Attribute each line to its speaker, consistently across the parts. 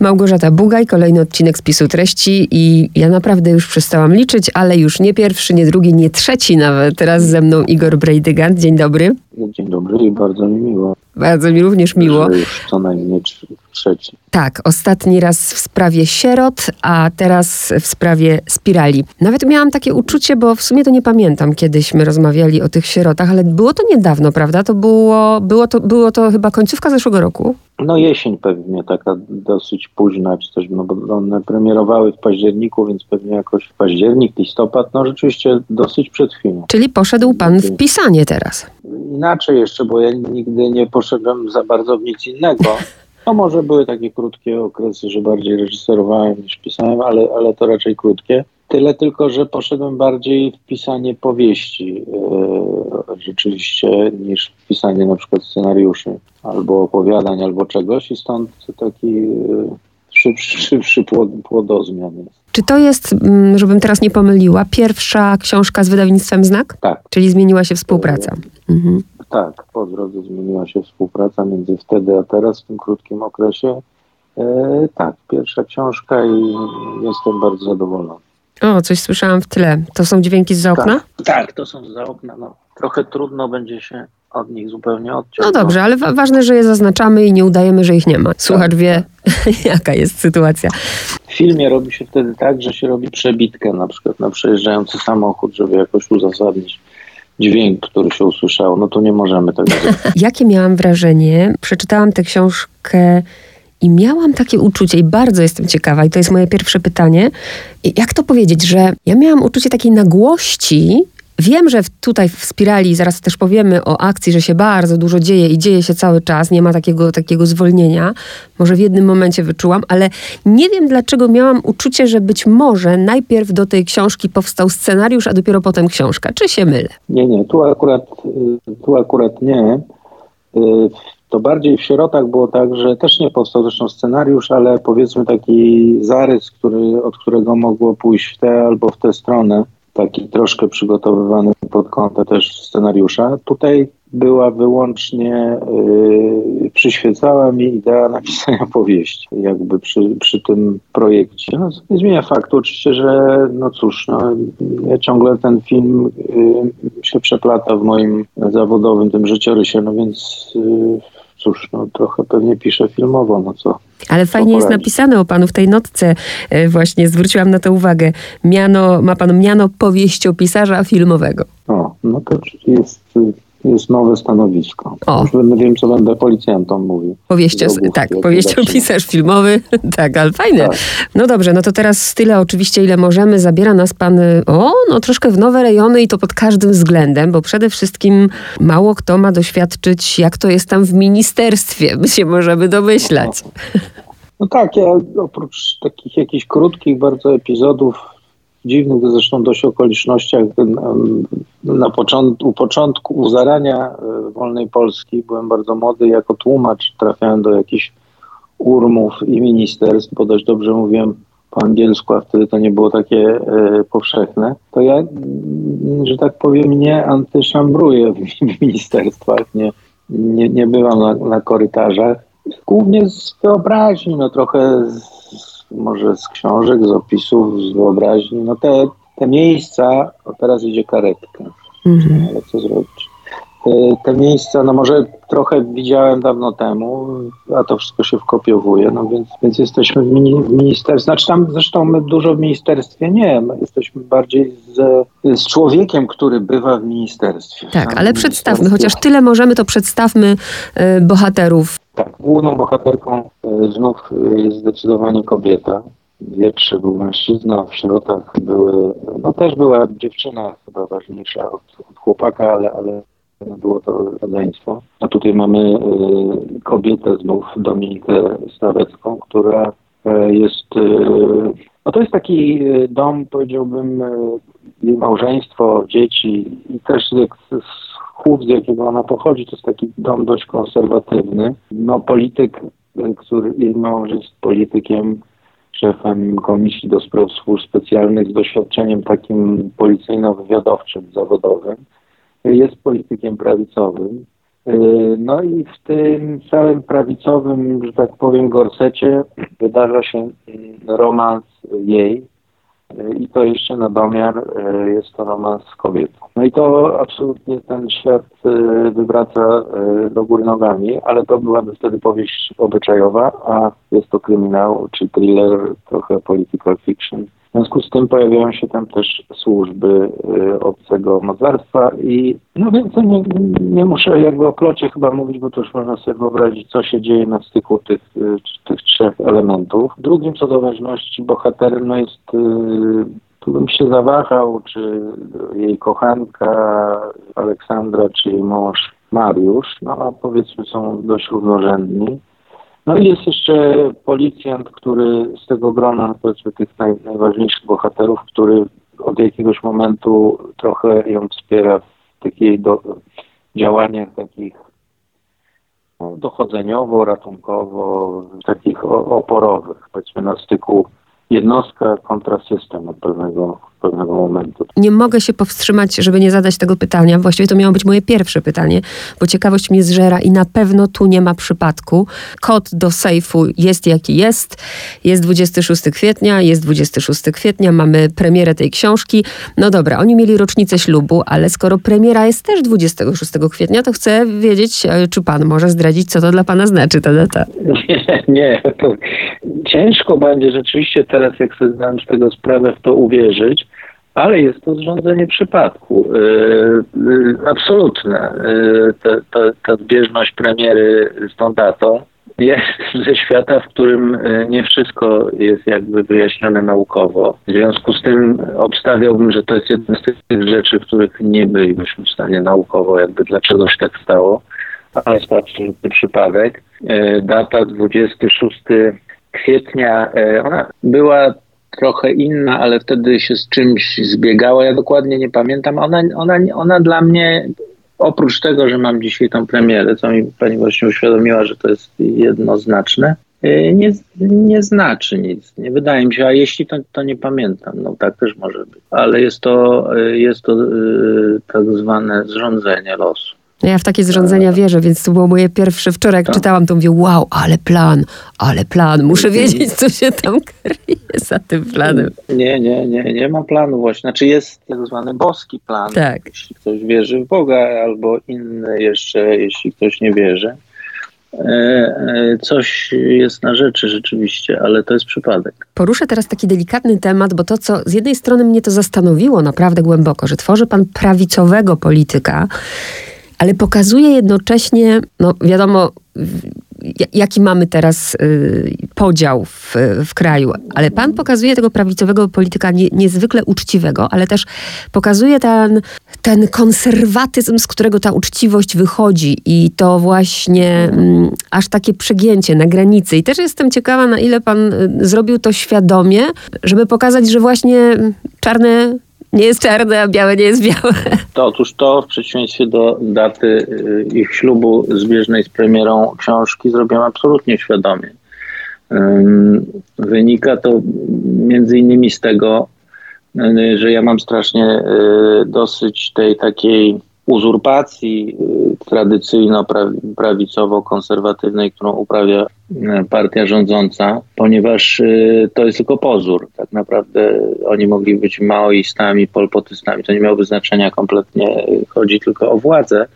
Speaker 1: Małgorzata Bugaj, kolejny odcinek spisu treści i ja naprawdę już przestałam liczyć, ale już nie pierwszy, nie drugi, nie trzeci nawet. Teraz ze mną Igor Brejdygant. Dzień dobry.
Speaker 2: Dzień dobry i bardzo mi miło.
Speaker 1: Bardzo mi również miło.
Speaker 2: Że już co najmniej trzeci.
Speaker 1: Tak, ostatni raz w sprawie sierot, a teraz w sprawie spirali. Nawet miałam takie uczucie, bo w sumie to nie pamiętam, kiedyśmy rozmawiali o tych sierotach, ale było to niedawno, prawda? To było, było, to, było to chyba końcówka zeszłego roku.
Speaker 2: No jesień pewnie, taka dosyć późna czy coś, no bo one premierowały w październiku, więc pewnie jakoś w październik, listopad, no rzeczywiście dosyć przed chwilą.
Speaker 1: Czyli poszedł pan w pisanie teraz.
Speaker 2: Inaczej jeszcze, bo ja nigdy nie poszedłem za bardzo w nic innego. No może były takie krótkie okresy, że bardziej reżyserowałem niż pisałem, ale, ale to raczej krótkie. Tyle tylko, że poszedłem bardziej w pisanie powieści e, rzeczywiście niż w pisanie na przykład scenariuszy albo opowiadań, albo czegoś i stąd taki e, szybszy, szybszy płod, płodozmian jest.
Speaker 1: Czy to jest, mm, żebym teraz nie pomyliła, pierwsza książka z wydawnictwem Znak?
Speaker 2: Tak.
Speaker 1: Czyli zmieniła się współpraca?
Speaker 2: Mhm. Tak, po drodze zmieniła się współpraca między wtedy a teraz, w tym krótkim okresie. E, tak, pierwsza książka i jestem bardzo zadowolony.
Speaker 1: O, coś słyszałam w tle. To są dźwięki z okna?
Speaker 2: Tak, tak to są za okna. No. Trochę trudno będzie się od nich zupełnie odciąć.
Speaker 1: No dobrze, ale wa ważne, że je zaznaczamy i nie udajemy, że ich nie ma. Słuchacz tak, wie, jaka jest sytuacja.
Speaker 2: W filmie robi się wtedy tak, że się robi przebitkę na przykład na przejeżdżający samochód, żeby jakoś uzasadnić dźwięk, który się usłyszał. No to nie możemy tego zrobić.
Speaker 1: Jakie miałam wrażenie? Przeczytałam tę książkę i miałam takie uczucie, i bardzo jestem ciekawa, i to jest moje pierwsze pytanie, jak to powiedzieć, że ja miałam uczucie takiej nagłości. Wiem, że tutaj w spirali, zaraz też powiemy o akcji, że się bardzo dużo dzieje i dzieje się cały czas, nie ma takiego, takiego zwolnienia. Może w jednym momencie wyczułam, ale nie wiem dlaczego miałam uczucie, że być może najpierw do tej książki powstał scenariusz, a dopiero potem książka. Czy się mylę?
Speaker 2: Nie, nie, tu akurat, y, tu akurat nie. Y, to bardziej w sierotach było tak, że też nie powstał zresztą scenariusz, ale powiedzmy taki zarys, który, od którego mogło pójść w tę albo w tę stronę, taki troszkę przygotowywany pod kątem też scenariusza. Tutaj była wyłącznie, yy, przyświecała mi idea napisania powieści, jakby przy, przy tym projekcie. No, nie zmienia faktu oczywiście, że no cóż, no, ja ciągle ten film yy, się przeplata w moim zawodowym tym życiorysie, no więc yy, cóż, no trochę pewnie piszę filmowo, no co.
Speaker 1: Ale fajnie jest napisane o panu w tej notce, e, właśnie zwróciłam na to uwagę. Miano, ma pan miano powieściopisarza filmowego.
Speaker 2: O, no to jest jest nowe stanowisko. O. Już będę wiem, co będę policjantom mówił.
Speaker 1: Powieścio, tak, powieściopisarz filmowy, tak, ale fajne. Tak. No dobrze, no to teraz tyle oczywiście, ile możemy. Zabiera nas pan, o, no troszkę w nowe rejony i to pod każdym względem, bo przede wszystkim mało kto ma doświadczyć, jak to jest tam w ministerstwie, my się możemy domyślać.
Speaker 2: No, no tak, ja oprócz takich jakichś krótkich bardzo epizodów dziwnych zresztą dość okolicznościach na początku, u początku, u zarania e, wolnej Polski byłem bardzo młody jako tłumacz trafiałem do jakichś urmów i ministerstw, bo dość dobrze mówiłem po angielsku, a wtedy to nie było takie e, powszechne, to ja, że tak powiem, nie antyszambruję w, w ministerstwach, nie, nie, nie bywam na, na korytarzach. Głównie z wyobraźni, no trochę z, może z książek, z opisów, z wyobraźni. No te, te miejsca, o teraz idzie karetka, mhm. ale co zrobić? Te, te, miejsca, no może trochę widziałem dawno temu, a to wszystko się wkopiowuje, no więc, więc jesteśmy w, mini, w ministerstwie, znaczy tam zresztą my dużo w ministerstwie nie, my jesteśmy bardziej z, z człowiekiem, który bywa w ministerstwie.
Speaker 1: Tak, ale przedstawmy, chociaż tyle możemy, to przedstawmy y, bohaterów
Speaker 2: tak, główną bohaterką e, znów jest zdecydowanie kobieta. Wieprze był mężczyzna, w środach były, no też była dziewczyna chyba ważniejsza od, od chłopaka, ale, ale było to rodzeństwo. A tutaj mamy y, kobietę znów, Dominikę Stawecką, która jest, no to jest taki dom, powiedziałbym, małżeństwo, dzieci i też z z jakiego ona pochodzi, to jest taki dom dość konserwatywny. No polityk, który mąż jest politykiem, szefem Komisji do Spraw Służb Specjalnych z doświadczeniem takim policyjno-wywiadowczym, zawodowym. Jest politykiem prawicowym. No i w tym całym prawicowym, że tak powiem, gorsecie wydarza się mm, romans jej, i to jeszcze na domiar jest to romans z kobietą. No i to absolutnie ten świat wywraca do góry nogami, ale to byłaby wtedy powieść obyczajowa, a jest to kryminał czy thriller, trochę political fiction. W związku z tym pojawiają się tam też służby y, obcego mocarstwa i no więcej nie, nie muszę jakby o plocie chyba mówić, bo to już można sobie wyobrazić, co się dzieje na styku tych, y, tych trzech elementów. Drugim co do ważności bohaterem no jest, y, tu bym się zawahał, czy jej kochanka Aleksandra, czy jej mąż Mariusz, no a powiedzmy są dość równorzędni. No i jest jeszcze policjant, który z tego grona, powiedzmy, tych naj, najważniejszych bohaterów, który od jakiegoś momentu trochę ją wspiera w takich do, działaniach takich no, dochodzeniowo, ratunkowo, takich oporowych, powiedzmy na styku jednostka kontra system od pewnego, pewnego momentu.
Speaker 1: Nie mogę się powstrzymać, żeby nie zadać tego pytania. Właściwie to miało być moje pierwsze pytanie, bo ciekawość mnie zżera i na pewno tu nie ma przypadku. Kod do sejfu jest jaki jest. Jest 26 kwietnia, jest 26 kwietnia, mamy premierę tej książki. No dobra, oni mieli rocznicę ślubu, ale skoro premiera jest też 26 kwietnia, to chcę wiedzieć, e, czy pan może zdradzić, co to dla pana znaczy ta data.
Speaker 2: Nie, nie. To ciężko będzie rzeczywiście teraz, jak sobie zdałem z tego sprawę, w to uwierzyć, ale jest to zrządzenie przypadku. Yy, yy, absolutne. Ta, ta, ta zbieżność premiery z tą datą jest ze świata, w którym nie wszystko jest jakby wyjaśnione naukowo. W związku z tym obstawiałbym, że to jest jedna z tych rzeczy, których nie bylibyśmy w stanie naukowo, jakby dlaczego się tak stało, ale jest to absolutny przypadek. Data 26 kwietnia, ona była trochę inna, ale wtedy się z czymś zbiegała. Ja dokładnie nie pamiętam. Ona, ona, ona dla mnie, oprócz tego, że mam dzisiaj tą premierę, co mi pani właśnie uświadomiła, że to jest jednoznaczne, y, nie, nie znaczy nic. Nie wydaje mi się, a jeśli to, to nie pamiętam, no tak też może być. Ale jest to, y, jest to y, tak zwane zrządzenie losu.
Speaker 1: Ja w takie zrządzenia wierzę, więc to było moje pierwsze. Wczoraj jak tak. czytałam, to mówię, wow, ale plan, ale plan. Muszę wiedzieć, co się tam kryje za tym planem.
Speaker 2: Nie, nie, nie, nie ma planu właśnie. Znaczy jest tak zwany boski plan. Tak. Jeśli ktoś wierzy w Boga, albo inny jeszcze, jeśli ktoś nie wierzy. E, e, coś jest na rzeczy rzeczywiście, ale to jest przypadek.
Speaker 1: Poruszę teraz taki delikatny temat, bo to, co z jednej strony mnie to zastanowiło naprawdę głęboko, że tworzy pan prawicowego polityka, ale pokazuje jednocześnie, no wiadomo, jaki mamy teraz y, podział w, w kraju. Ale pan pokazuje tego prawicowego polityka nie, niezwykle uczciwego, ale też pokazuje ten, ten konserwatyzm, z którego ta uczciwość wychodzi i to właśnie mm, aż takie przegięcie na granicy. I też jestem ciekawa, na ile pan y, zrobił to świadomie, żeby pokazać, że właśnie czarne nie jest czarne, a białe nie jest białe.
Speaker 2: To, otóż to w przeciwieństwie do daty y, ich ślubu zbieżnej z premierą książki zrobiłem absolutnie świadomie. Wynika to między innymi z tego, y, że ja mam strasznie y, dosyć tej takiej uzurpacji tradycyjno-prawicowo-konserwatywnej, którą uprawia partia rządząca, ponieważ to jest tylko pozór. Naprawdę oni mogli być maoistami, polpotystami. To nie miałoby znaczenia kompletnie. Chodzi tylko o władzę.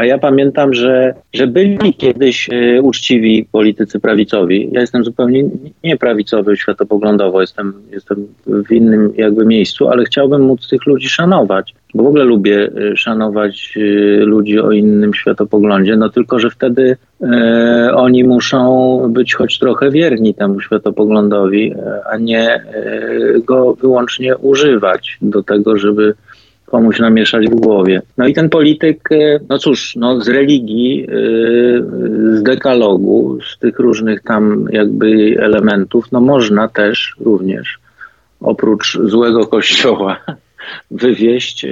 Speaker 2: A ja pamiętam, że, że byli kiedyś y, uczciwi politycy prawicowi. Ja jestem zupełnie nieprawicowy światopoglądowo, jestem, jestem w innym jakby miejscu, ale chciałbym móc tych ludzi szanować, bo w ogóle lubię y, szanować y, ludzi o innym światopoglądzie, no tylko, że wtedy e, oni muszą być choć trochę wierni temu światopoglądowi, a nie e, go wyłącznie używać do tego, żeby komuś namieszać w głowie. No i ten polityk, e, no cóż, no z religii, e, z dekalogu, z tych różnych tam jakby elementów, no można też również oprócz złego kościoła wywieść e,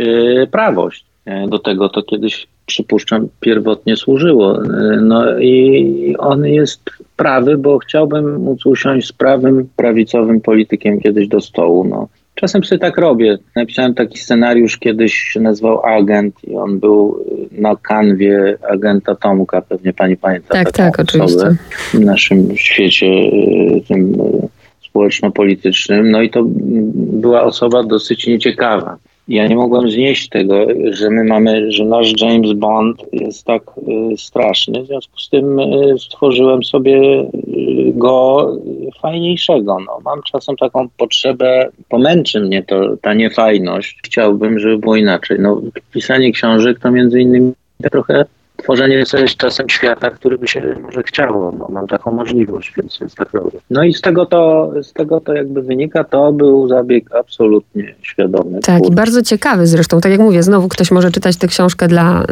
Speaker 2: prawość. Do tego to kiedyś, przypuszczam, pierwotnie służyło. No i on jest prawy, bo chciałbym móc usiąść z prawym, prawicowym politykiem kiedyś do stołu. No Czasem sobie tak robię. Napisałem taki scenariusz, kiedyś się nazywał Agent i on był na kanwie agenta Tomka, pewnie pani pamięta.
Speaker 1: Tak, tak, oczywiście.
Speaker 2: W naszym świecie y, tym y, społeczno-politycznym. No i to była osoba dosyć nieciekawa. Ja nie mogłem znieść tego, że my mamy, że nasz James Bond jest tak y, straszny. W związku z tym y, stworzyłem sobie y, go fajniejszego. No, mam czasem taką potrzebę, pomęczy mnie to, ta niefajność. Chciałbym, żeby było inaczej. No, pisanie książek to między innymi trochę tworzenie sobie czasem świata, który by się może chciało. No, mam taką możliwość, więc jest tak robię. No i z tego to, z tego to jakby wynika, to był zabieg absolutnie świadomy.
Speaker 1: Tak, i bardzo ciekawy zresztą. Tak jak mówię, znowu ktoś może czytać tę książkę dla, y,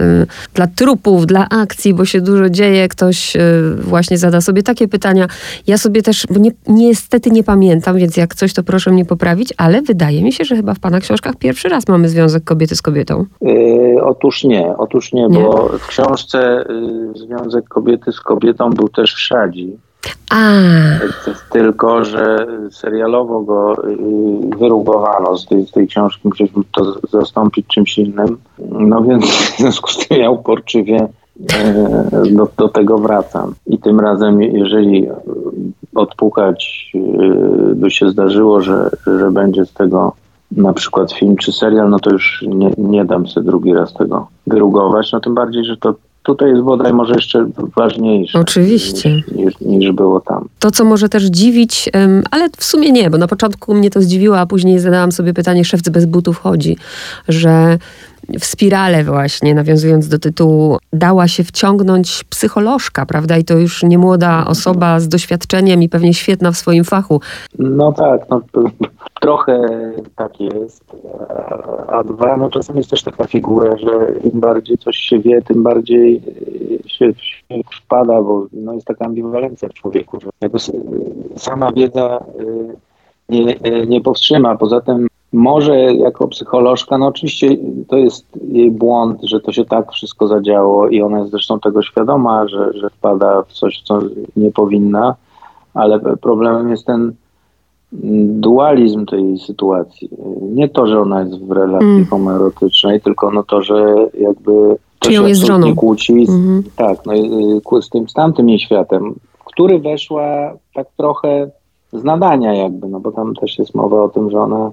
Speaker 1: dla trupów, dla akcji, bo się dużo dzieje. Ktoś y, właśnie zada sobie takie pytania. Ja sobie też, bo nie, niestety nie pamiętam, więc jak coś, to proszę mnie poprawić, ale wydaje mi się, że chyba w pana książkach pierwszy raz mamy związek kobiety z kobietą.
Speaker 2: Yy, otóż nie, otóż nie, nie, bo w książce książce y, Związek Kobiety z Kobietą był też w Szadzi.
Speaker 1: A.
Speaker 2: Tylko, że serialowo go y, wyrugowano z tej, z tej książki, musieliśmy to zastąpić czymś innym. No więc w związku z tym ja uporczywie y, do, do tego wracam. I tym razem, jeżeli odpukać by się zdarzyło, że, że będzie z tego na przykład film czy serial, no to już nie, nie dam sobie drugi raz tego wyrugować. No tym bardziej, że to tutaj jest bodaj może jeszcze ważniejsze.
Speaker 1: Oczywiście.
Speaker 2: Niż, niż, niż, było tam.
Speaker 1: To, co może też dziwić, ale w sumie nie, bo na początku mnie to zdziwiło, a później zadałam sobie pytanie, szewc bez butów chodzi, że w spirale właśnie, nawiązując do tytułu, dała się wciągnąć psycholożka, prawda? I to już nie młoda osoba z doświadczeniem i pewnie świetna w swoim fachu.
Speaker 2: No tak, no, trochę tak jest. A dwa, no czasem jest też taka figura, że im bardziej coś się wie, tym bardziej się, się wpada, bo no, jest taka ambiwalencja w człowieku, że sama wiedza y, nie, nie powstrzyma. Poza tym może jako psycholożka, no oczywiście to jest jej błąd, że to się tak wszystko zadziało i ona jest zresztą tego świadoma, że, że wpada w coś, co nie powinna, ale problemem jest ten dualizm tej sytuacji. Nie to, że ona jest w relacji mm. homoerotycznej, tylko no to, że jakby to
Speaker 1: się jest
Speaker 2: nie kłóci mm-hmm. tak, no, y, z tym z tamtym jej światem, który weszła tak trochę z nadania jakby, no bo tam też jest mowa o tym, że ona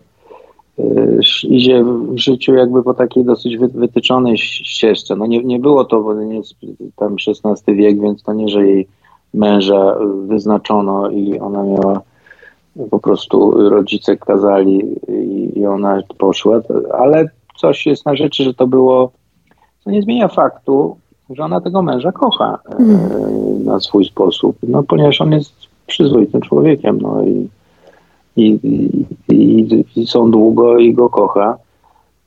Speaker 2: y, idzie w życiu jakby po takiej dosyć wytyczonej ścieżce. No nie, nie było to, bo nie jest tam XVI wiek, więc to nie, że jej męża wyznaczono i ona miała po prostu rodzice kazali i, i ona poszła, ale coś jest na rzeczy, że to było, co nie zmienia faktu, że ona tego męża kocha mm. na swój sposób, no ponieważ on jest przyzwoitym człowiekiem, no i, i, i, i są długo i go kocha.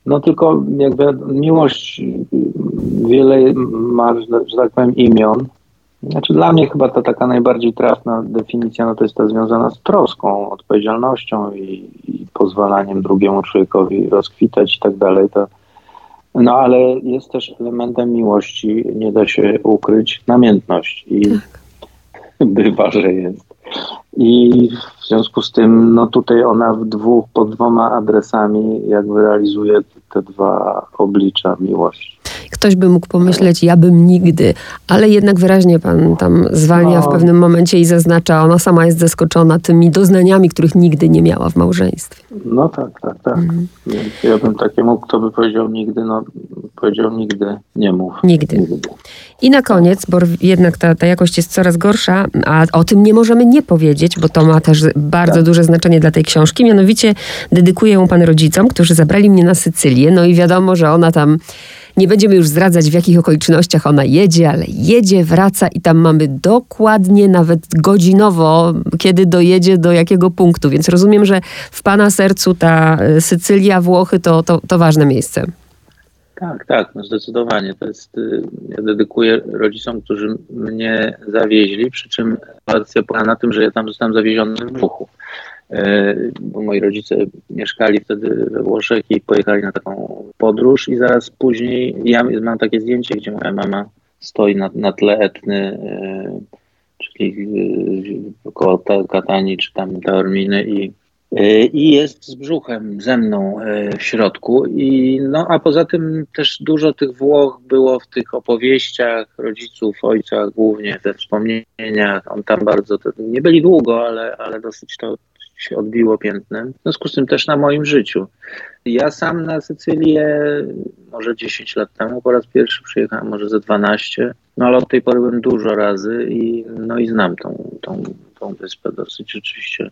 Speaker 2: No tylko jakby miłość wiele ma, że tak powiem, imion, znaczy dla mnie chyba ta taka najbardziej trafna definicja no to jest ta związana z troską, odpowiedzialnością i, i pozwalaniem drugiemu człowiekowi rozkwitać i tak dalej. To, no ale jest też elementem miłości, nie da się ukryć, namiętność i tak. bywa, że jest. I w związku z tym, no tutaj ona w dwóch, pod dwoma adresami jakby realizuje te dwa oblicza miłości.
Speaker 1: Ktoś by mógł pomyśleć, ja bym nigdy, ale jednak wyraźnie pan tam zwalnia no. w pewnym momencie i zaznacza, ona sama jest zaskoczona tymi doznaniami, których nigdy nie miała w małżeństwie.
Speaker 2: No tak, tak, tak. Mhm. Ja bym takiemu, kto by powiedział nigdy, no powiedział nigdy, nie mów.
Speaker 1: Nigdy. nigdy. I na koniec, bo jednak ta, ta jakość jest coraz gorsza, a o tym nie możemy nie powiedzieć, bo to ma też bardzo tak. duże znaczenie dla tej książki. Mianowicie dedykuję ją pan rodzicom, którzy zabrali mnie na Sycylię. No i wiadomo, że ona tam nie będziemy już zdradzać, w jakich okolicznościach ona jedzie, ale jedzie, wraca i tam mamy dokładnie, nawet godzinowo, kiedy dojedzie do jakiego punktu. Więc rozumiem, że w Pana sercu ta e, Sycylia, Włochy to, to, to ważne miejsce.
Speaker 2: Tak, tak, no zdecydowanie. To jest, y, ja dedykuję rodzicom, którzy mnie zawieźli, przy czym sytuacja polega na tym, że ja tam zostałem zawieziony w Włochów. E, bo moi rodzice mieszkali wtedy we Włoszech i pojechali na taką podróż i zaraz później, ja mam takie zdjęcie, gdzie moja mama stoi na, na tle Etny, e, czyli koło Katani czy tam Taorminy i i jest z brzuchem ze mną e, w środku. I, no, a poza tym też dużo tych Włoch było w tych opowieściach rodziców, ojca głównie, we wspomnieniach. On tam bardzo, to, nie byli długo, ale, ale dosyć to się odbiło piętnem. W związku z tym też na moim życiu. Ja sam na Sycylię może 10 lat temu po raz pierwszy przyjechałem, może ze 12, no ale od tej pory byłem dużo razy i, no i znam tą, tą, tą wyspę dosyć rzeczywiście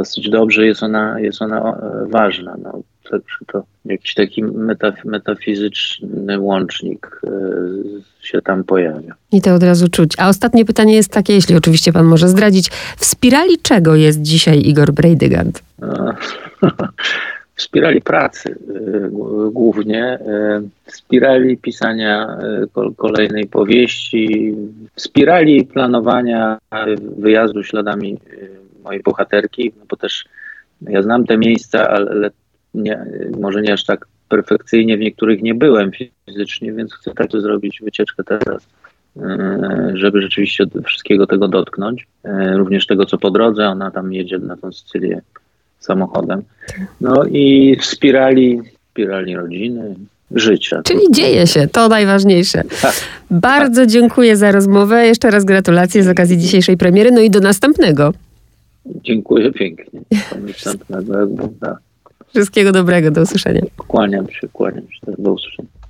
Speaker 2: dosyć dobrze, jest ona, jest ona e, ważna. No, także to jakiś taki metaf metafizyczny łącznik y, się tam pojawia.
Speaker 1: I to od razu czuć. A ostatnie pytanie jest takie, jeśli oczywiście pan może zdradzić. W spirali czego jest dzisiaj Igor Brejdygant?
Speaker 2: w spirali pracy głównie, w spirali pisania kolejnej powieści, w spirali planowania wyjazdu śladami mojej bohaterki, no bo też ja znam te miejsca, ale nie, może nie aż tak perfekcyjnie, w niektórych nie byłem fizycznie, więc chcę tak zrobić wycieczkę teraz, e, żeby rzeczywiście wszystkiego tego dotknąć. E, również tego, co po drodze, ona tam jedzie na tą Sycylię samochodem. No i w spirali, spirali rodziny, życia.
Speaker 1: Czyli dzieje się, to najważniejsze. Tak. Bardzo dziękuję za rozmowę. Jeszcze raz gratulacje z okazji dzisiejszej premiery, no i do następnego.
Speaker 2: Dziękuję pięknie.
Speaker 1: Wszystkiego dobrego, do usłyszenia.
Speaker 2: Kłaniam się, kłaniam się. Do usłyszenia.